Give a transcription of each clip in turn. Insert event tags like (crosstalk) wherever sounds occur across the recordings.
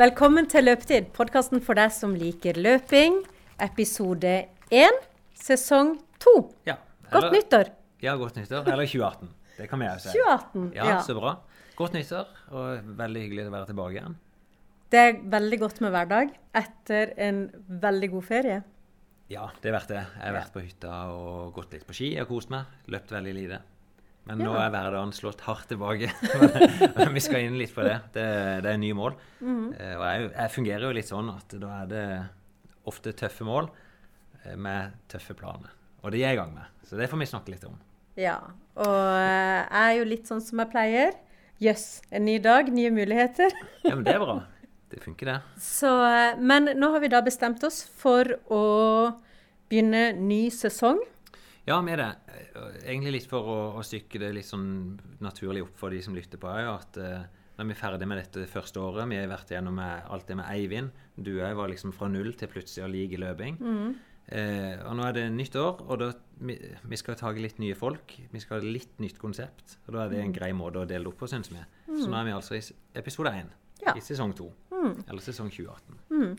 Velkommen til Løpetid, podkasten for deg som liker løping. Episode 1, sesong 2. Ja, Godt nyttår. Ja, godt nyttår. Eller 2018. Det kan vi jo si. 2018. Ja, Ja. så bra. Godt nyttår, og veldig hyggelig å være tilbake igjen. Det er veldig godt med hverdag etter en veldig god ferie. Ja, det er verdt det. Jeg har vært på hytta og gått litt på ski og kost meg. Løpt veldig lite. Men nå er hverdagen slått hardt tilbake. Men (laughs) (laughs) vi skal inn litt på det. Det, det er nye mål. Mhm. Eh, Og jeg, jeg fungerer jo litt sånn at da er det ofte tøffe mål eh, med tøffe planer. Og det er jeg i gang med. Så det får vi snakke litt om. Ja. Og eh, jeg er jo litt sånn som jeg pleier. Jøss, en ny dag, nye muligheter. Ja, men det er bra. Det funker, det. Så, men nå har vi da bestemt oss for å begynne ny sesong. Ja, med det. Eh, Egentlig litt for å, å stykke det litt sånn naturlig opp for de som lytter på. Er jo at uh, når vi er ferdig med dette første året Vi har vært gjennom alt det med Eivind. Du òg var liksom fra null til plutselig å like løping. Eh, og nå er det nytt år, og da, vi, vi skal ta litt nye folk. Vi skal ha litt nytt konsept. Og da er det en grei måte å dele det opp på, syns vi. Så nå er vi altså i episode én Ja. i sesong to. Eller sesong 2018.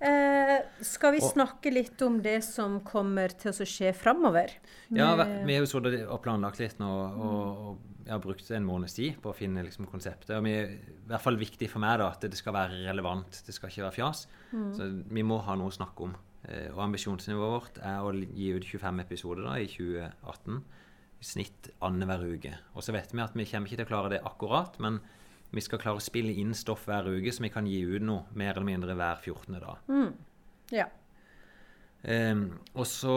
Eh, skal vi snakke litt om det som kommer til å skje framover? Ja, vi har jo sittet og planlagt litt nå, og, og jeg har brukt en måneds tid på å finne liksom, konseptet. Og vi, i hvert fall viktig for meg da, at det skal være relevant, det skal ikke være fjas. Så vi må ha noe å snakke om. Eh, og ambisjonsnivået vårt er å gi ut 25 episoder da, i 2018. I snitt annenhver uke. Og så vet vi at vi kommer ikke til å klare det akkurat, men vi skal klare å spille inn stoff hver uke, så vi kan gi ut noe mer eller mindre hver 14. dag. Ja. Um, og så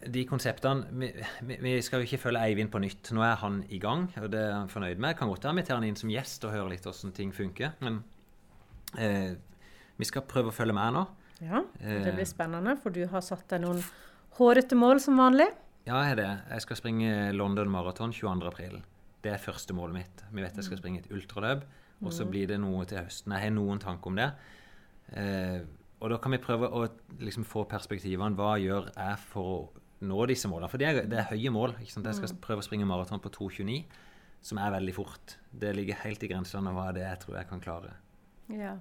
de konseptene vi, vi, skal jo ikke følge Eivind på nytt. Nå er han i gang, og det er han fornøyd med. Jeg Kan godt invitere han inn som gjest og høre litt hvordan ting funker. Men uh, vi skal prøve å følge med nå. ja. Det blir spennende, for du har satt deg noen hårete mål som vanlig. Ja, jeg er det. Jeg skal springe London Marathon 22. Det er første målet mitt. Vi vet jeg skal springe et ultraløp, og så blir det noe til høsten. Jeg har noen tanker om det. Eh, og da kan vi prøve å liksom, få perspektivene. Hva gjør jeg for å nå disse målene? For det er, det er høye mål. Jeg skal prøve å springe maraton på 2,29, som er veldig fort. Det ligger helt i grensene av hva det er jeg tror jeg kan klare. Ja.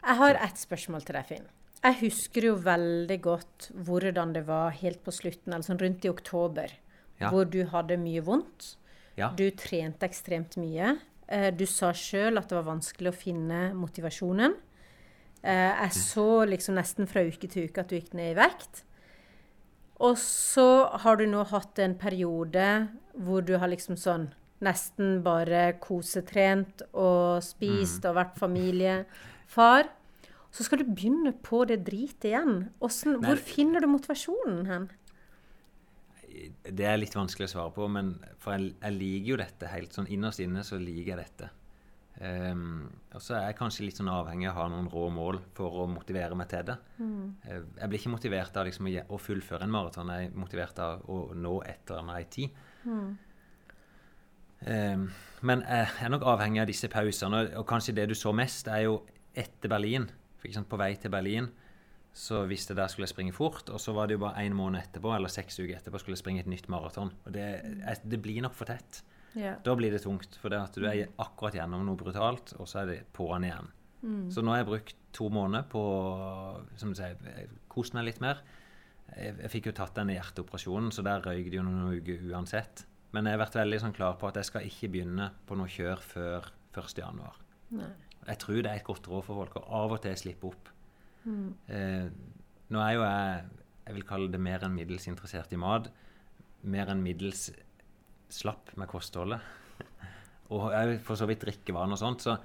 Jeg har ett spørsmål til deg, Finn. Jeg husker jo veldig godt hvordan det var helt på slutten, altså rundt i oktober, Ja. hvor du hadde mye vondt. Ja. Du trente ekstremt mye. Eh, Du sa sjøl at det var vanskelig å finne motivasjonen. Eh, Jeg så liksom nesten fra uke til uke at du gikk ned i vekt. Og så har du nå hatt en periode hvor du har liksom sånn nesten bare kosetrent og spist og vært familiefar. Så skal du begynne på det dritet igjen. Hvordan, hvor finner du motivasjonen hen? Det er litt vanskelig å svare på, men for jeg, jeg liker jo dette helt sånn innerst inne så liker jeg dette. Um, og så er jeg kanskje litt sånn avhengig av å ha noen rå mål for å motivere meg til det. Mm. Jeg blir ikke motivert av liksom å, fullføre en maraton, jeg er motivert av å nå et eller annet i tid. Ehm, men jeg er nok avhengig av disse pausene, og, kanskje det du så mest, er jo etter Berlin. For sant, På vei til Berlin så visste jeg der skulle jeg springe fort, og så var det jo bare én måned etterpå, eller seks uker etterpå, skulle jeg springe et nytt maraton. Og det, det blir nok for tett. Yeah. Da blir det tungt, for det at du er akkurat gjennom noe brutalt, og så er det på'n igjen. Så nå har jeg brukt to måneder på som du sier, kost meg litt mer. Jeg, jeg fikk jo tatt denne hjerteoperasjonen, så der røyk det jo noen uker uansett. Men jeg har vært veldig sånn klar på at jeg skal ikke begynne på noe kjør før 1.1. Nei. Jeg tror det er et godt råd for folk å av og til slippe opp. Eh, nå er jo jeg jeg vil kalle det mer enn middels interessert i mat. Mer enn middels slapp med kostholdet. (laughs) Og jeg for så vidt drikkevaner og sånt. Så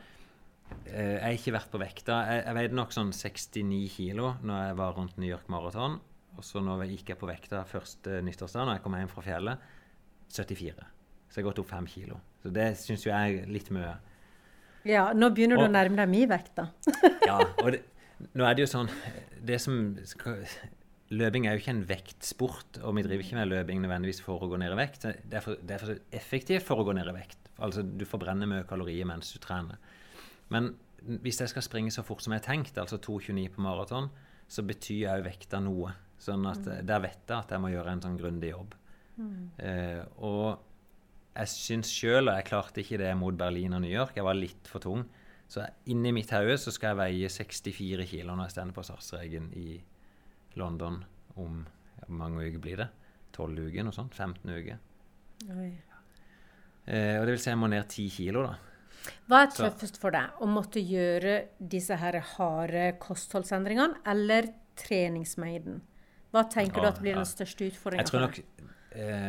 eh, jeg har ikke vært på vekta. Jeg, jeg veide nok sånn 69 kilo når jeg var rundt New York Marathon. Og så når jeg gikk jeg på vekta første nyttårsdag, når jeg kom hjem fra fjellet, 74. Så jeg har gått opp 5 kilo. Så det syns jo jeg er litt mye. ja, nå begynner du å nærme deg min vekt, da. Ja, og det, nå er det jo sånn det som Løping er jo ikke en vektsport, og vi driver ikke med løping nødvendigvis for å gå ned i vekt. Det er for, det er for effektivt for å gå ned i vekt. Altså, du forbrenner mye kalorier mens du trener. Men hvis jeg skal springe så fort som jeg har tenkt, altså 2,29 på maraton, så betyr òg vekta noe. Sånn at der vet jeg at jeg må gjøre en sånn grundig jobb. Eh, og jeg syns sjøl, og jeg klarte ikke det mot Berlin og New York, jeg var litt for tung. Så inni mitt hode så skal jeg veie 64 kilo når jeg står på startstreken i London om ja, mange uker blir det? 12 uker, noe sånt? 15 uker. Oi. Eh, og det vil si jeg må ned 10 kilo, da. Hva er tøffest for deg? Å måtte gjøre disse her harde kostholdsendringene eller treningsmengden? Hva tenker du at blir ja. den største utfordringa Jeg tror nok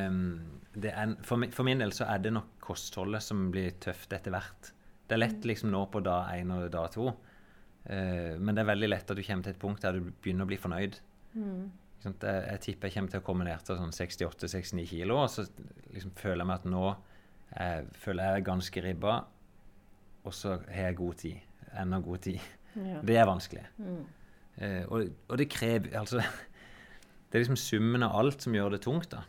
um, det er, for, min, for min del så er det nok kostholdet som blir tøft etter hvert. Det er lett liksom nå på dag én og dag to, Uh, men det er veldig lett at du kommer til et punkt der du begynner å bli fornøyd. Mm. sant? Jeg, jeg tipper jeg kommer til å komme ned til sånn 68-69 kilo, og så liksom føler jeg meg at nå jeg, føler jeg er ganske ribba, og så har jeg god tid. Enda god tid. Ja. Det er vanskelig. Eh, og, og det krever Altså, (laughs) det er liksom summen av alt som gjør det tungt, da.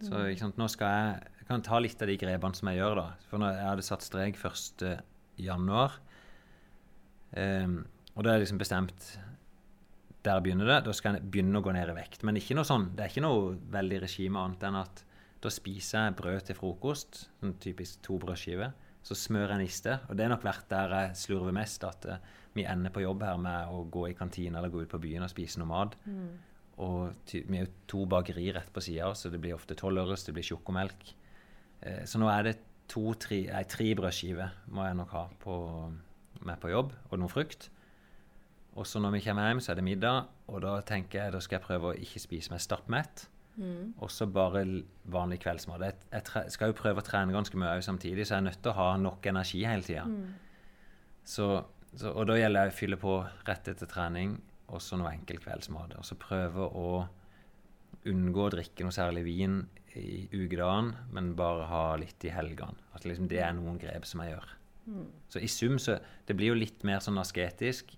Så ikke sant, nå skal jeg Jeg kan ta litt av de grepene som jeg gjør, da. For når jeg hadde satt strek 1. januar, Um, og da er det liksom bestemt Der begynner det. Da skal jeg begynne å gå ned i vekt. Men ikke noe sånn, det er ikke noe veldig regime annet enn at da spiser jeg brød til frokost, sånn typisk to brødskiver. Så smører jeg niste, og det er nok vært der jeg slurver mest, at uh, vi ender på jobb her med å gå i kantina eller gå ut på byen og spise noe mat. Og ty vi er jo to bakeri rett på sida, så det blir ofte tolvøres, det blir sjokomelk. Uh, så nå er det to, tre, nei, tre brødskiver må jeg nok ha på, med på jobb, og noe frukt. Og så når vi kommer hjem, så er det middag, og da tenker jeg da skal jeg prøve å ikke spise meg stappmett. Og så bare vanlig kveldsmat. Jeg, jeg skal jo prøve å trene ganske mye samtidig, så jeg er nødt til å ha nok energi hele tida. Så, så, og da gjelder det å fylle på rett etter trening, og så noe enkel kveldsmat. Og så prøve å unngå å drikke noe særlig vin i ukedagen, men bare ha litt i helgene. At liksom det er noen grep som jeg gjør. Så i sum så Det blir jo litt mer sånn asketisk,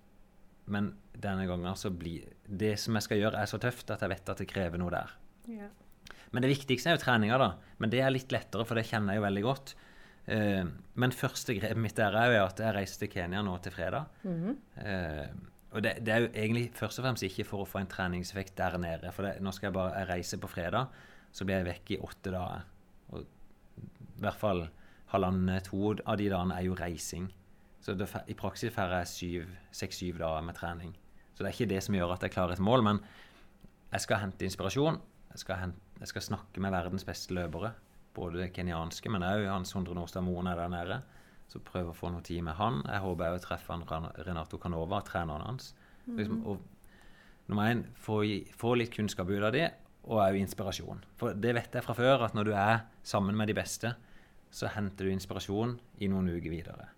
men denne gangen så blir Det som jeg skal gjøre, er så tøft at jeg vet at det krever noe der. Ja. Men det viktigste er jo treninga, da. Men det er litt lettere, for det kjenner jeg jo veldig godt. Uh, men første grepet mitt der er jo at jeg reiser til Kenya nå til fredag. Eh, og det, det er jo egentlig først og fremst ikke for å få en treningseffekt der nede. For det, nå skal jeg bare jeg reiser på fredag, så blir jeg vekk i åtte dager. Og i hvert fall halvannen, to av de dagene er jo reising. Så det, i praksis får jeg seks-syv dager med trening. Så det er ikke det som gjør at jeg klarer et mål, men jeg skal hente inspirasjon. Jeg skal, hente, jeg skal snakke med verdens beste løpere. Både kenyanske, men òg Hans Hundre Nordstad Moen er der nede. Så prøve å få noe tid med han. Jeg håper òg å treffe han Renato Canova, treneren hans. Liksom, og nummer én, få, i- få litt kunnskap ut av det, og òg inspirasjon. For det vet jeg fra før, at når du er sammen med de beste, så henter du inspirasjon i noen uker videre.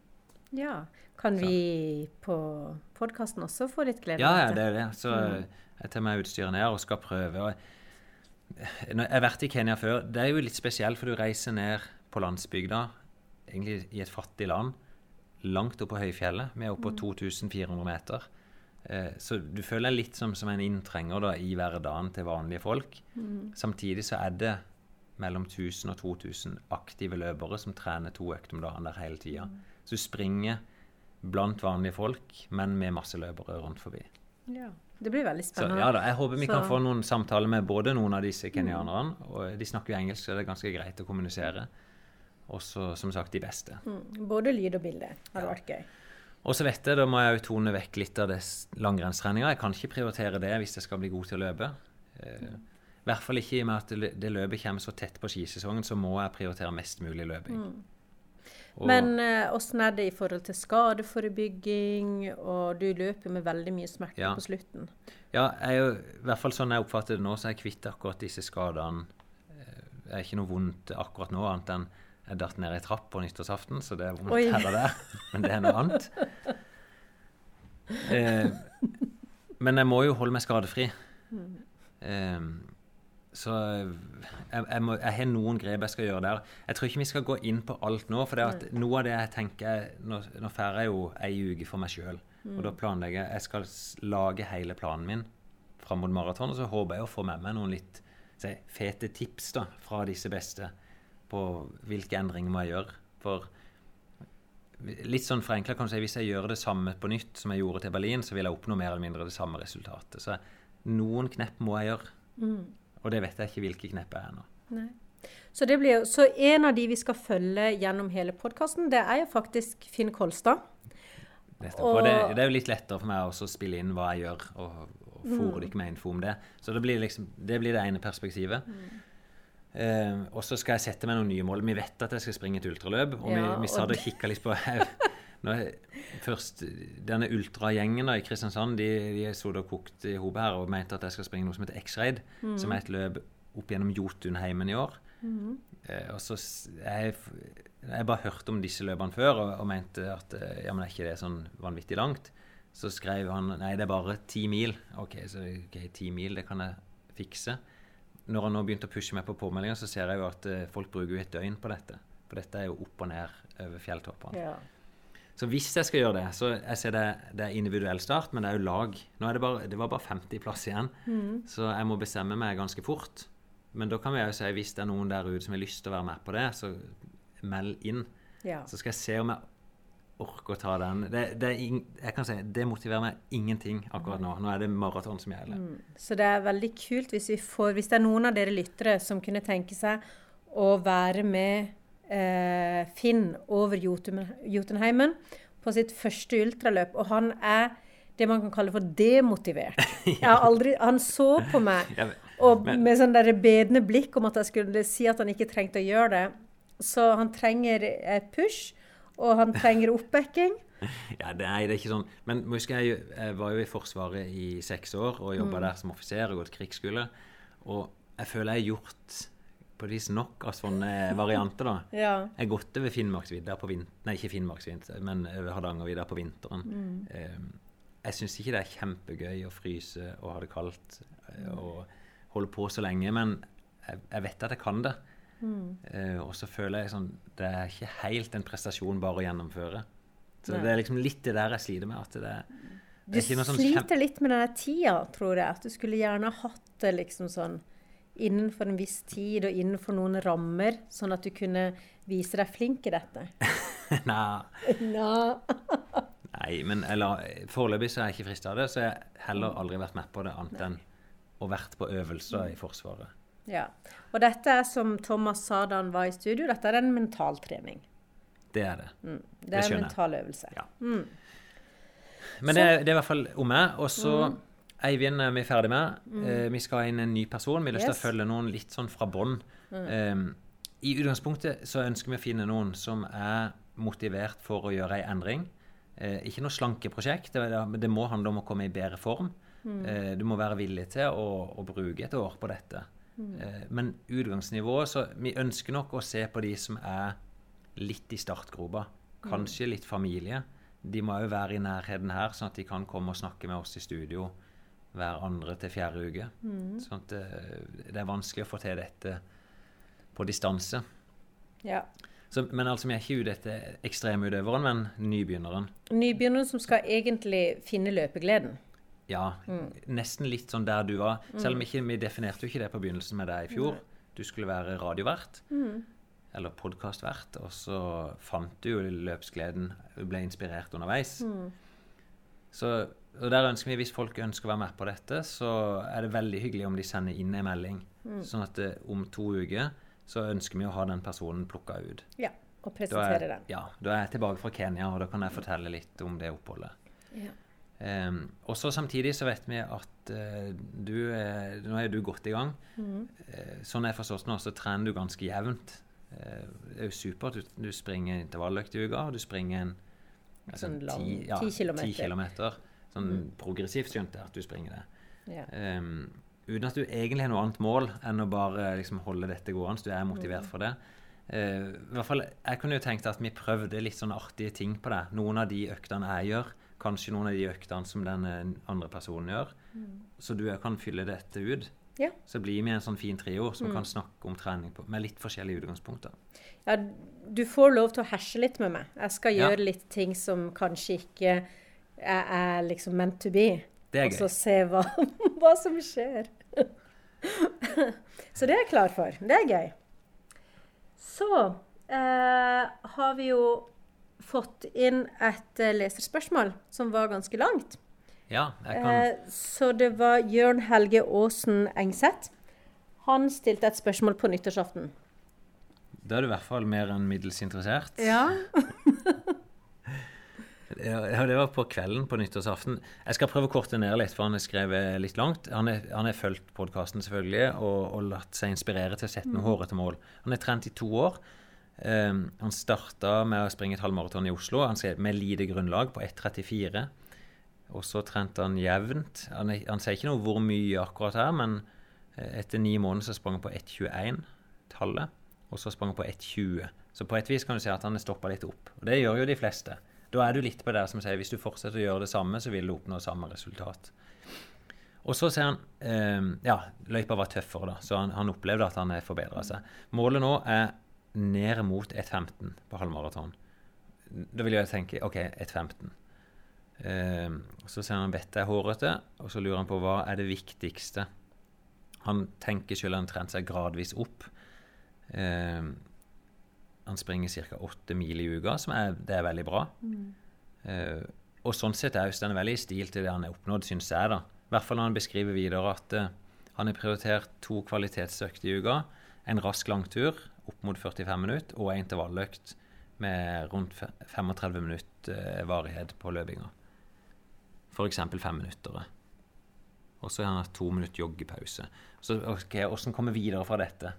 ja. Kan vi på podkasten også få litt glede Ja, av ja, det er det. Så jeg tar med utstyret ned og skal prøve. Jeg har vært i Kenya før. Det er jo litt spesielt, for du reiser ned på landsbygda, egentlig i et fattig land, langt oppe på høyfjellet. Vi er oppe på 2400 meter. Eh, Så du føler deg litt som, som en inntrenger da, i hverdagen til vanlige folk. Samtidig så er det mellom 1000 og 2000 aktive løpere som trener to økter om dagen der hele tida. Så du springer blant vanlige folk, men med masse løpere rundt forbi. Ja. Det blir veldig Så spennende. ja da, jeg håper vi kan få noen samtaler med både noen av disse kenyanerne, og de snakker jo engelsk, så det er ganske greit å kommunisere. Og så, som sagt, de beste. Mm, Både lyd og bilde hadde vært gøy. Og så vet jeg, da må jeg jo tone vekk litt av det langrennstreninga. Jeg kan ikke prioritere det hvis jeg skal bli god til å løpe. Eh, I hvert fall ikke i og med at det, lø- løpet kommer så tett på skisesongen, så må jeg prioritere mest mulig løping. Og- Men åssen er det i forhold til skadeforebygging? Og du løper med veldig mye smerte Ja. på slutten. Ja, er jo, i hvert fall sånn jeg oppfatter det nå, så er jeg kvitt akkurat disse skadene. Eh, Det er ikke noe vondt akkurat nå, annet enn jeg datt ned ei trapp på nyttårsaften, så det er vondt her og der. Men det er noe annet. (laughs) Eh, men jeg må jo holde meg skadefri. Eh, så jeg, jeg, må, jeg har noen grep jeg skal gjøre der. Jeg tror ikke vi skal gå inn på alt nå, for det at noe av det jeg tenker Nå, nå får jeg jo ei uke for meg sjøl, og da planlegger jeg Jeg skal lage hele planen min fram mot maraton, og så håper jeg å få med meg noen litt se, fete tips da, fra disse beste på hvilke endringer må jeg gjøre. For litt sånn forenkla kan du si hvis jeg gjør det samme på nytt som jeg gjorde til Berlin, så vil jeg oppnå mer eller mindre det samme resultatet. Så noen knepp må jeg gjøre. Og det vet jeg ikke hvilke knepp er ennå. Nei. Så, det blir, så en av de vi skal følge gjennom hele podkasten, det er jo faktisk Finn Kolstad. Og det, det er jo litt lettere for meg å spille inn hva jeg gjør, og, og fòre dere med info om det. Så det blir, liksom, det blir det ene perspektivet. Eh, og så skal jeg sette meg noen nye mål. Vi vet at jeg skal springe et ultraløp, og vi, Ja, vi og satt og kikka litt på når først, Denne ultragjengen i Kristiansand de, de stod og kokte i hop her og mente at jeg skal springe noe som heter X-Raid, som er et løp opp gjennom Jotunheimen i år. Eh, og så jeg, jeg bare hørte om disse løpene før og, og mente at eh, ja, men er ikke det sånn vanvittig langt? Så skrev han nei, det er bare ti mil. OK, så ok, ti mil, det kan jeg fikse. Når han nå begynte å pushe meg på påmeldinger, så ser jeg jo at eh, folk bruker jo et døgn på dette. For dette er jo opp og ned over fjelltoppene. Ja. Så hvis jeg skal gjøre det, så jeg ser det, det er individuell start, men det er jo lag. Nå er det, bare, det var bare 50 plass igjen, så jeg må bestemme meg ganske fort. Men da kan vi jo si hvis det er noen der ute som har lyst til å være med på det, så meld inn. ja. Så skal jeg se om jeg orker å ta den. Det, det, jeg kan si, det motiverer meg ingenting akkurat nå. Nå er det maraton som gjelder. Så det er veldig kult hvis vi får Hvis det er noen av dere lyttere som kunne tenke seg å være med eh, Finn over Jotunheimen på sitt første ultraløp, og han er det man kan kalle for demotivert. (laughs) Aldri, han så på meg og med sånn der bedende blikk om at jeg skulle si at han ikke trengte å gjøre det. Så han trenger et push, og han trenger oppbacking. (laughs) Ja, det, nei, det er ikke sånn. Men må jeg, jeg var jo i Forsvaret i seks år og jobba der som offiser og gått krigsskole. Og jeg føler jeg har gjort på vis nok av sånne (laughs) varianter, da. Ja. Jeg har gått over Finnmarksvidda på vinteren Nei, ikke Finnmarksvidda, men over Hardangervidda på vinteren. Mm. jeg syns ikke det er kjempegøy å fryse og ha det kaldt eh, og holde på så lenge, men jeg, jeg vet at jeg kan det. Eh, og så føler jeg sånn Det er ikke helt en prestasjon bare å gjennomføre. Så Nei. det er liksom litt det der jeg sliter med. At det, er Du sånn sliter litt med denne tida, tror jeg. At du skulle gjerne hatt det liksom sånn innenfor en viss tid og innenfor noen rammer, sånn at du kunne vise deg flink i dette. (laughs) Nei, (laughs) nei, men foreløpig så er jeg ikke frista av det, så jeg har heller aldri vært med på det annet enn å vært på øvelser i Forsvaret. Ja. Og dette er som Thomas sa da han var i studio, dette er en mentaltrening. Det er det. Mm. Det Det er en mental øvelse. Ja. Mm. Men det, det er i hvert fall om meg. Og så Eivind er vi ferdig med. Eh, vi skal inn en ny person. Vi har lyst til Yes. å følge noen litt sånn fra bånn. Um, I utgangspunktet så ønsker vi å finne noen som er motivert for å gjøre ei endring. Eh, ikke noe slankeprosjekt. Det, det, det må handle om å komme i bedre form. Eh, du må være villig til å, å bruke et år på dette. Eh, men utgangsnivået så Vi ønsker nok å se på de som er litt i startgropa. Kanskje litt familie. De må òg være i nærheten her, sånn at de kan komme og snakke med oss i studio hver andre til fjerde uke. Sånn at det, det er vanskelig å få til dette på distanse. Ja. Så, men altså, vi er ikke ute etter ekstremutøveren, men nybegynneren. Nybegynneren som skal egentlig finne løpegleden. Ja, nesten litt sånn der du var. Selv om ikke, vi definerte jo ikke det på begynnelsen med deg i fjor. Du skulle være radiovert. Eller podkastvert. Og så fant du jo løpsgleden. Du ble inspirert underveis. Så og der ønsker vi, Hvis folk ønsker å være med på dette, så er det veldig hyggelig om de sender inn en melding. Sånn at det, om to uker så ønsker vi å ha den personen plukka ut. Ja. Og presentere er, den. ja, da er jeg tilbake fra Kenya, og da kan jeg fortelle litt om det oppholdet. Ja. Um, og så Samtidig så vet vi at uh, du er, nå er du godt i gang. Eh, sånn jeg forstår det nå, så trener du ganske jevnt. Det er jo supert. Du, du springer intervalløkt i uka, og du springer en altså, Sånn lang- ti, ja, 10 kilometer. ti kilometer. Sånn progressivt skjønte jeg at du springer det. Ja. Um, uten at du egentlig har noe annet mål enn å bare liksom, holde dette gående. så Du er motivert for det. I hvert fall, Jeg kunne jo tenkt at vi prøvde litt sånn artige ting på det. Noen av de øktene jeg gjør, kanskje noen av de øktene som den eh, andre personen gjør. Så du kan fylle dette ut. Ja. Så bli med i en sånn fin trio som kan snakke om trening på, med litt forskjellige utgangspunkter. Ja, du får lov til å herse litt med meg. Jeg skal Ja. gjøre litt ting som kanskje ikke er, er liksom meant to be. Det er Og så se hva, (laughs) hva som skjer. (laughs) så det er jeg klar for. Det er gøy. Så eh, har vi jo fått inn et eh, leserspørsmål som var ganske langt. Ja, jeg kan Eh, så det var Jørn Helge Aasen Engseth. Han stilte et spørsmål på nyttårsaften. Da er du i hvert fall mer enn middels interessert. Ja. (laughs) Ja, Det var på kvelden på nyttårsaften. Jeg skal prøve å korte ned litt, for han har skrevet litt langt. Han har fulgt podkasten selvfølgelig og, og, latt seg inspirere til å sette noen mm. hårete mål. Han er trent i to år. Um, han starta med å springe et halvmaraton i Oslo han skrev med lite grunnlag på 1,34. Og så trente han jevnt. Han, han sier ikke noe hvor mye akkurat her, men eh, etter ni måneder så sprang han på 1,21-tallet. Og så sprang han på 1,20. Så på et vis kan du si at han har stoppa litt opp. Og det gjør jo de fleste. Da er du litt på det som sier hvis du fortsetter å gjøre det samme, så vil du oppnå samme resultat. Og så ser han um, Ja, løypa var tøffere, da, så han, han opplevde at han forbedra seg. Målet nå er ned mot 1,15 på halvmaraton. Da vil jeg tenke OK, 1,15. Eh, så ser han vettet er hårete, og så lurer han på hva er det viktigste. Han tenker selv han trent seg gradvis opp. Eh, han springer ca. åtte mil i uka, som er, det er veldig bra. Mm. Uh, og sånn sett er den veldig i stil til det han har oppnådd, syns jeg. da. I hvert fall når han beskriver videre at uh, han har prioritert to kvalitetsøkter i uka. En rask langtur opp mot 45 minutter og en intervalløkt med rundt 35 minutter uh, varighet på løpinga. F.eks. fem minutter. Og så har han hatt to minutter joggepause. Så ok, Hvordan komme videre fra dette?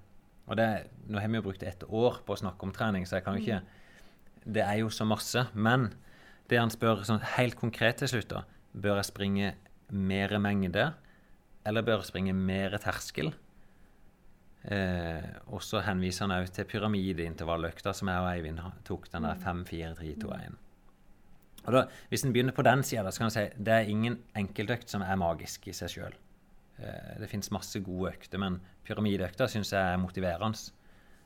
Og det, Nå har vi jo brukt ett år på å snakke om trening, så jeg kan jo ikke Det er jo så masse. Men det han spør sånn helt konkret til slutt, da Bør jeg springe mer mengde, eller bør jeg springe mer terskel? Eh, og så henviser han òg til pyramideintervalløkta som jeg og Eivind tok, den der 5-4-3-2-1. Og da, Hvis en begynner på den sida, så kan en si det er ingen enkeltøkt som er magisk i seg sjøl. Eh, det fins masse gode økter, men pyramideøkta syns jeg er motiverende.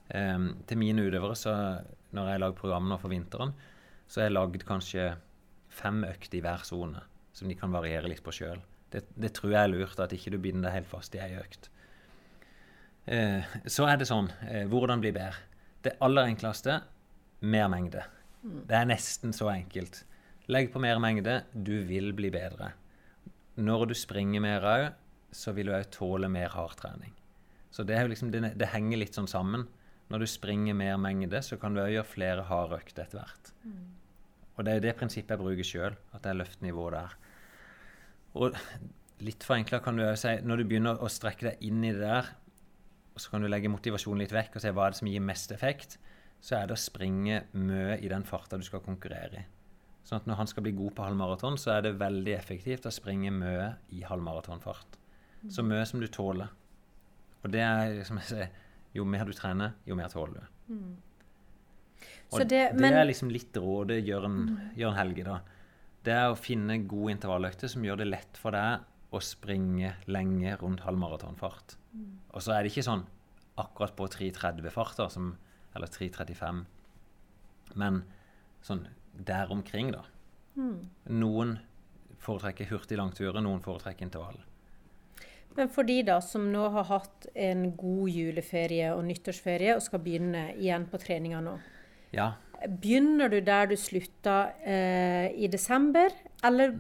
Eh, til mine utøvere, så når jeg lager program nå for vinteren, så har jeg lagd kanskje fem økter i hver sone, som de kan variere litt på sjøl. Det, det, tror jeg er lurt, at ikke du binder deg helt fast i ei økt. Uh, så er det sånn uh, Hvordan bli bedre? Det aller enkleste mer mengde. Mm. Det er nesten så enkelt. Legg på mer mengde, du vil bli bedre. Når du springer mer òg, så vil du òg tåle mer hardtrening. Så det, liksom, det, det, henger litt sånn sammen. Når du springer mer mengde, så kan du òg gjøre flere harde økter etter hvert. Mm. Og det er det prinsippet jeg bruker sjøl, at det er løftnivå der. Og litt forenkla kan du òg si når du begynner å strekke deg inn i det der, og så kan du legge motivasjonen litt vekk og se hva er det som gir mest effekt, så er det å springe mye i den farta du skal konkurrere i. Sånn at når han skal bli god på halvmaraton, så er det veldig effektivt å springe mye i halvmaratonfart. Så mye som du tåler. Og det er som jeg sier, jo mer du trener, jo mer tåler du. Mm. Og det, det men, er liksom litt rådet Jørn, mm. Jørn Helge, da. Det er å finne gode intervalløkter som gjør det lett for deg å springe lenge rundt halvmaratonfart. Mm. Og så er det ikke sånn akkurat på 3.30-farter, eller 3.35, men sånn der omkring, da. Mm. Noen foretrekker hurtig langturer, noen foretrekker intervall. Men for de da som nå har hatt en god juleferie og nyttårsferie og skal begynne igjen på treninga nå. Ja. Begynner du der du slutta eh, i desember, eller,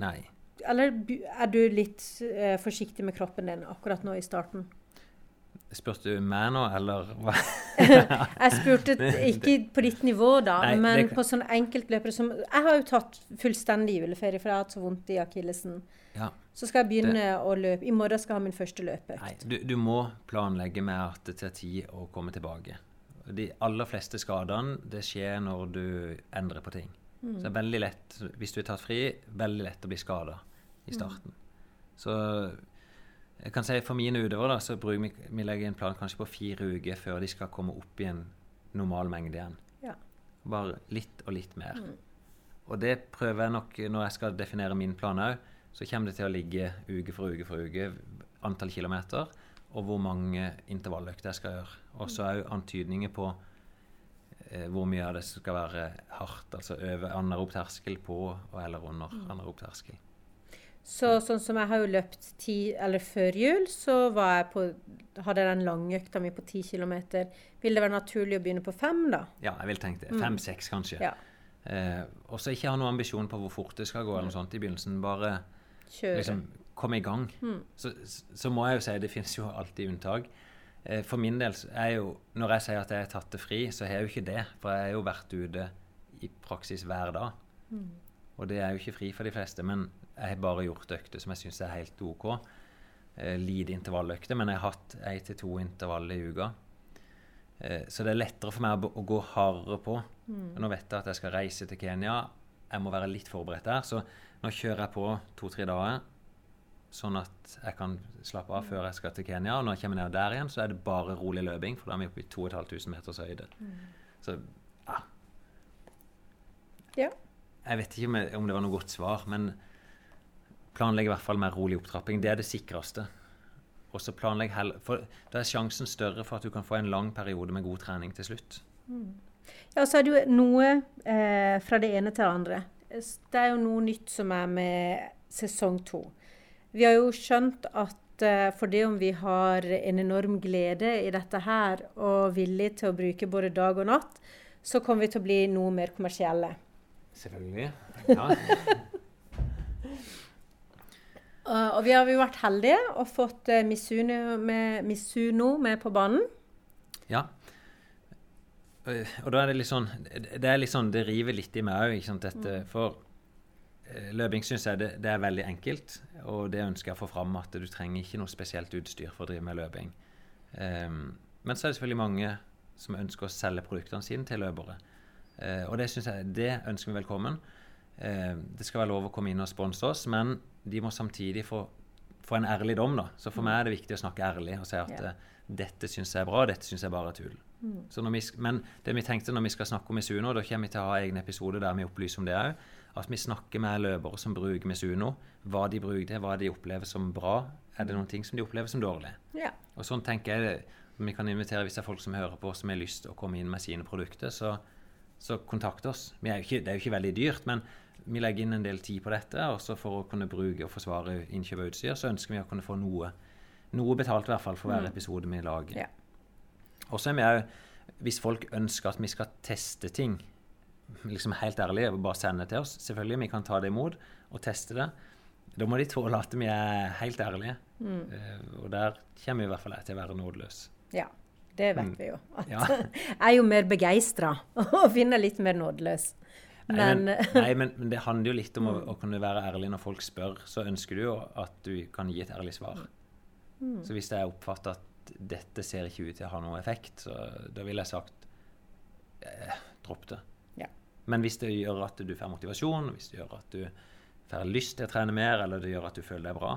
eller er du litt eh, forsiktig med kroppen din akkurat nå i starten? Spurte du meg nå, eller hva? (laughs) jeg spurte ikke på ditt nivå, da, Nei, men det... på sånn enkeltløpere som Jeg har jo tatt fullstendig juleferie, for jeg har hatt så vondt i akillesen. Ja. Så skal jeg begynne det... å løpe. I morgen skal jeg ha min første løpeøkt. Nei, du, du, må planlegge med at det tar tid å komme tilbake. De aller fleste skadene det skjer når du endrer på ting. Mm. Så det er veldig lett, hvis du er tatt fri, veldig lett å bli skada i starten. Mm. Så jeg kan si For mine utøvere da, så bruker vi, vi legger en plan kanskje på fire uker før de skal komme opp i en normal mengde igjen. Ja. Bare litt og litt mer. Mm. Og det prøver jeg nok når jeg skal definere min plan òg. Så kommer det til å ligge uke for uke for uke antall kilometer og hvor mange intervalløkter jeg skal gjøre. Og så òg antydninger på eh, hvor mye av det skal være hardt, altså over anarob terskel på eller under mm. anarob terskel. Så sånn som jeg har jo løpt ti, eller før jul, så var jeg på, hadde jeg den langøkta mi på ti km. Vil det være naturlig å begynne på fem, da? Ja, jeg vil tenke det. Mm. Fem-seks, kanskje. Ja. Eh, og så ikke ha noen ambisjon på hvor fort det skal gå, eller noe sånt i begynnelsen. Bare liksom, komme i gang. Mm. Så, så, må jeg jo si det finnes jo alltid unntak. Eh, for min del er jo Når jeg sier at jeg har tatt det fri, så har jeg jo ikke det. For jeg har jo vært ute i praksis hver dag. Mm. Og det er jo ikke fri for de fleste, men jeg har bare gjort økter som jeg syns er helt OK. Eh, lite intervalløkter, men jeg har hatt én til to intervall i uka. Eh, så det er lettere for meg å, å gå hardere på. Mm. Nå vet jeg at jeg skal reise til Kenya. Jeg må være litt forberedt der. Så nå kjører jeg på to-tre dager, sånn at jeg kan slappe av før jeg skal til Kenya. Og når jeg kommer ned der igjen, så er det bare rolig løping, for da er vi oppe i 2500 meters høyde. Mm. Så ja. ja. Jeg vet ikke om det var noe godt svar, men planlegg i hvert fall mer rolig opptrapping. Det er det sikreste. Og så planlegg heller For da er sjansen større for at du kan få en lang periode med god trening til slutt. Mm. Ja, så er det jo noe eh, fra det ene til det andre. Det er jo noe nytt som er med sesong to. Vi har jo skjønt at eh, for det om vi har en enorm glede i dette her, og villig til å bruke både dag og natt, så kommer vi til å bli noe mer kommersielle. Selvfølgelig. Ja. Uh, og vi har jo vært heldige og fått uh, Misuno, med, Misuno, med, på banen. Ja. Uh, og da er det litt sånn Det, er litt sånn, det river litt i meg òg, dette. Mm. For løping syns jeg det, det, er veldig enkelt, og det ønsker jeg å få fram at du trenger ikke noe spesielt utstyr for å drive med løping. Um, men så er det selvfølgelig mange som ønsker å selge produktene sine til løpere. og det synes jeg, det ønsker vi velkommen. det skal være lov å komme inn og sponse oss, men de må samtidig få, få, en ærlig dom. da. Så for mm. meg er det viktig å snakke ærlig og si at ja. uh, dette syns jeg er bra, dette syns jeg bare er tull. Mm. Vi, men det vi tenkte når vi skal snakke om Misuno, da kommer vi til å ha egne episoder der vi opplyser om det òg. At vi snakker med løpere som bruker Misuno, hva de bruker det, hva de opplever som bra. Er det noen ting som de opplever som dårlig? Ja. Og sånn tenker jeg vi kan invitere hvis det er folk som hører på, som har lyst til å komme inn med sine produkter, så, så kontakt oss. Ikke, det er jo ikke veldig dyrt, men vi legger inn en del tid på dette. og så For å kunne bruke og forsvare innkjøp av utstyr, så ønsker vi å kunne få noe, noe betalt i hvert fall for hver mm. episode vi lager. Ja. Og så er vi òg Hvis folk ønsker at vi skal teste ting, liksom helt ærlig, bare sende til oss Selvfølgelig, vi kan ta det imot og teste det. Da må de tåle at vi er helt ærlige. Mm. Uh, og der kommer vi i hvert fall til å være nådeløs. Ja, det vet mm. vi jo. Ja. jeg (laughs) er jo mer begeistra og finner litt mer nådeløs. Nei, men, (laughs) nei, men, men, det handler jo litt om å, å, kunne være ærlig når folk spør. Så ønsker du jo at du kan gi et ærlig svar. Mm. Så hvis jeg oppfatter at dette ser ikke ut til å ha noe effekt, så da ville jeg sagt eh, dropp det. Ja. Men hvis det gjør at du får motivasjon, hvis det gjør at du får lyst til å trene mer, eller det gjør at du føler deg bra,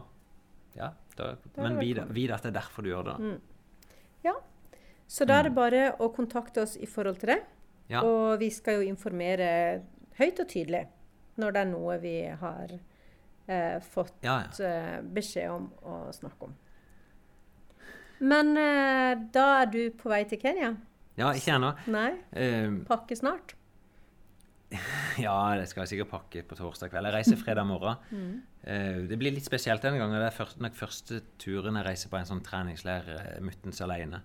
ja, da, men vit at det er derfor du gjør det. Mm. Ja. Så da er det mm. bare å kontakte oss i forhold til det. Ja. Og vi skal jo informere høyt og tydelig når det er noe vi har eh, fått ja, ja. Eh, beskjed om å snakke om. Men eh, da er du på vei til Kenya? Ja, ikke ennå. Nei? Um, pakke snart? (laughs) Ja, det skal jeg sikkert pakke på torsdag kveld. Jeg reiser fredag morgen. Mm. Uh, det blir litt spesielt denne gangen. Det er først, nok første turen jeg reiser på en sånn treningsleir muttens alene.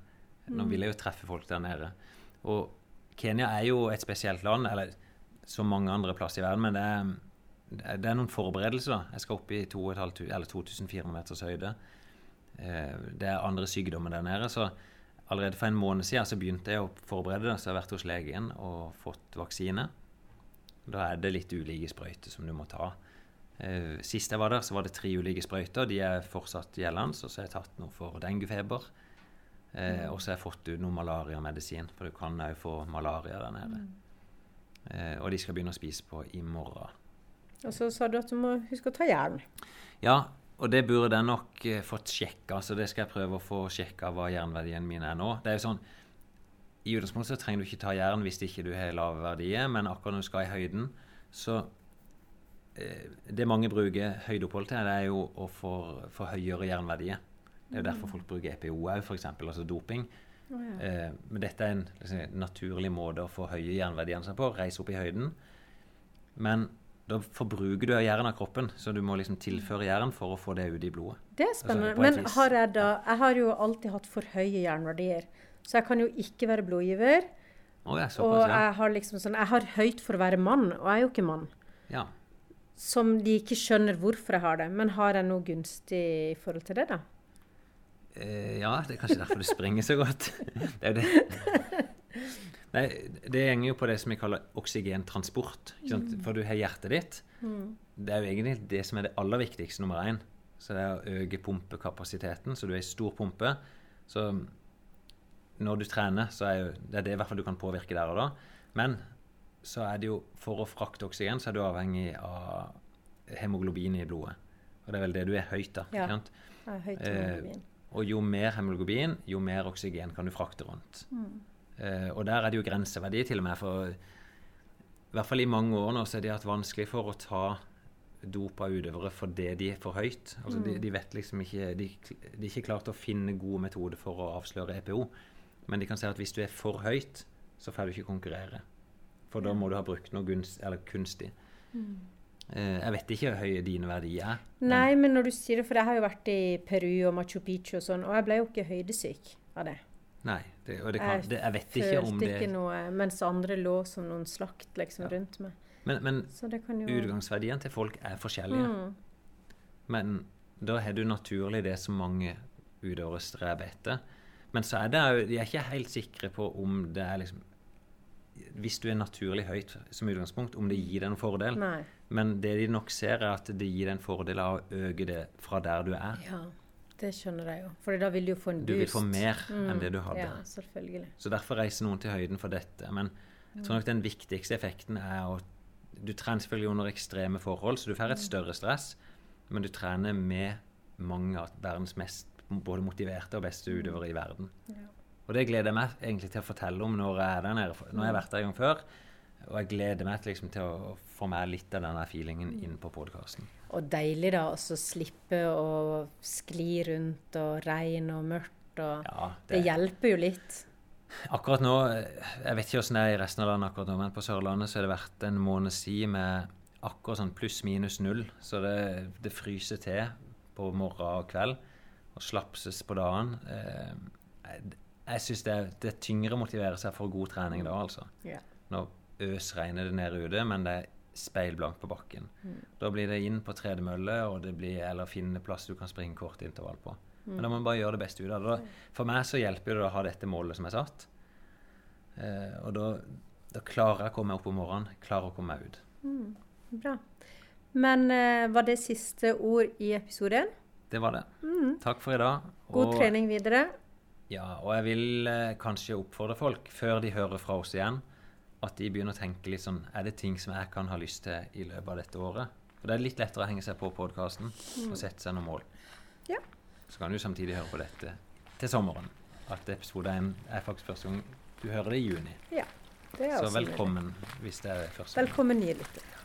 Nå mm. vil jeg jo treffe folk der nede. Og Kenya er jo et spesielt land. eller som mange andre plasser i verden. Men det er, det er noen forberedelser. da. Jeg skal opp i 2400 meters høyde. Eh, det er andre sykdommer der nede. så Allerede for en måned siden så begynte jeg å forberede det. Så jeg har vært hos legen og fått vaksine. Da er det litt ulike sprøyter som du må ta. Eh, sist jeg var der, så var det tre ulike sprøyter. De er fortsatt gjeldende. Og så har jeg tatt noe for denguefeber. Eh, og så har jeg fått ut noe malariamedisin, for du kan òg få malaria der nede. Mm. Eh, og de skal begynne å spise på i morgen. Og så sa du at du må huske å ta jern. Ja, og det burde jeg nok eh, fått sjekka. Så det skal jeg prøve å få sjekka hva jernverdien min er nå. Det er jo sånn, I utgangspunktet så trenger du ikke ta jern hvis ikke du har lave verdier, men akkurat når du skal i høyden, så eh, Det mange bruker høydeopphold til, det er jo å få, få høyere jernverdier. Det er jo derfor folk bruker EPO òg, f.eks., altså doping. Oh, ja. eh, men dette er en liksom, naturlig måte å få høye jernverdiene seg på. Reise opp i høyden. Men da forbruker du jern av kroppen, så du må liksom tilføre jern for å få det ut i blodet. Det er altså, spennende. Altså, men har jeg da Jeg har jo alltid hatt for høye jernverdier. Så jeg kan jo ikke være blodgiver. Oh, jeg og jeg har liksom sånn Jeg har høyt for å være mann, og jeg er jo ikke mann. Ja. Som de ikke skjønner hvorfor jeg har det. Men har jeg noe gunstig i forhold til det, da? Eh, ja, det er kanskje derfor du springer så godt. (laughs) Det er det. (laughs) Nei, det henger jo på det som vi kaller oksygentransport. Sant? For du har hjertet ditt. Det er jo egentlig det som er det aller viktigste, nummer én. Så det er å øke pumpekapasiteten, så du er i stor pumpe. Så når du trener, så er jo det er det i hvert fall du kan påvirke der og da. Men så er det jo for å frakte oksygen, så er du avhengig av hemoglobin i blodet. Og det er vel det du er høyt, da. Ja. høyt Eh, hemoglobin. Og jo mer hemoglobin, jo mer oksygen kan du frakte rundt. Eh, og der er det jo grenseverdi til og med, for i hvert fall i mange år nå så har de hatt vanskelig for å ta dop av utøvere fordi de er for høyt. Altså de, de vet liksom ikke de, de er ikke klart å finne gode metoder for å avsløre EPO. Men de kan si at hvis du er for høyt, så får du ikke konkurrere. For da må du ha brukt noe gunst, eller kunstig. Eh, jeg vet ikke hvor høye dine verdier er. Nei, men når du sier det, for jeg har jo vært i Peru og Machu Picchu og sånn, og jeg ble jo ikke høydesyk av det. Nei, det, og det kan, det, jeg vet ikke om det Jeg Følte ikke noe, mens andre lå som noen slakt liksom Ja. rundt meg. Men, men jo utgangsverdiene til folk er forskjellige. Mm. Men da har du naturlig det som mange utøvere streber etter. Men så er det jo De er ikke helt sikre på om det er liksom Hvis du er naturlig høyt som utgangspunkt, om det gir deg en fordel. Nei. Men det de nok ser, er at det gir deg en fordel av å øke det fra der du er. Ja, det skjønner jeg jo. For da vil du jo få en boost. Du vil få mer enn Mm, det du hadde. Ja, selvfølgelig. Så derfor reiser noen til høyden for dette. Men jeg tror nok den viktigste effekten er å Du trener selvfølgelig under ekstreme forhold, så du får et større stress, men du trener med mange av verdens mest både motiverte og beste utøvere i verden. Ja. Og det gleder jeg meg egentlig til å fortelle om når jeg er der nede. Nå har jeg vært der en gang før, og jeg gleder meg liksom, til å få med litt av denne feelingen inn på podkasten. Og deilig da å slippe å skli rundt og regn og mørkt og Ja, Det hjelper jo litt. Akkurat nå, jeg vet ikke hvordan det er i resten av landet akkurat nå, men på Sørlandet så har det vært en måneds tid med akkurat sånn pluss-minus null. Så det, det fryser til på morgen og kveld, og slapses på dagen. Eh, jeg syns det, det er tyngre å motivere seg for god trening da, altså. Ja. Nå øsregner det nede ute, men det er speilblankt på bakken. Da blir det inn på tredemølle, og det blir, eller finne plass du kan springe kort intervall på. Men da må man bare gjøre det beste ut av det. For meg så hjelper det å ha dette målet som er satt. Eh, og da, da klarer jeg å komme opp om morgenen, klarer å komme meg ut. Bra. Men eh, var det siste ord i episode én? Det var det. Takk for i dag. God trening videre. Ja, og jeg vil eh, kanskje oppfordre folk, før de hører fra oss igjen, at de begynner å tenke litt sånn Er det ting som jeg kan ha lyst til i løpet av dette året? For det er litt lettere å henge seg på podkasten og sette seg noen mål. Ja. Så kan du samtidig høre på dette til sommeren. At episode 1 er faktisk første gang du hører det i juni. Ja. Det er Så også velkommen hvis det er første gang. Velkommen nye lyttere.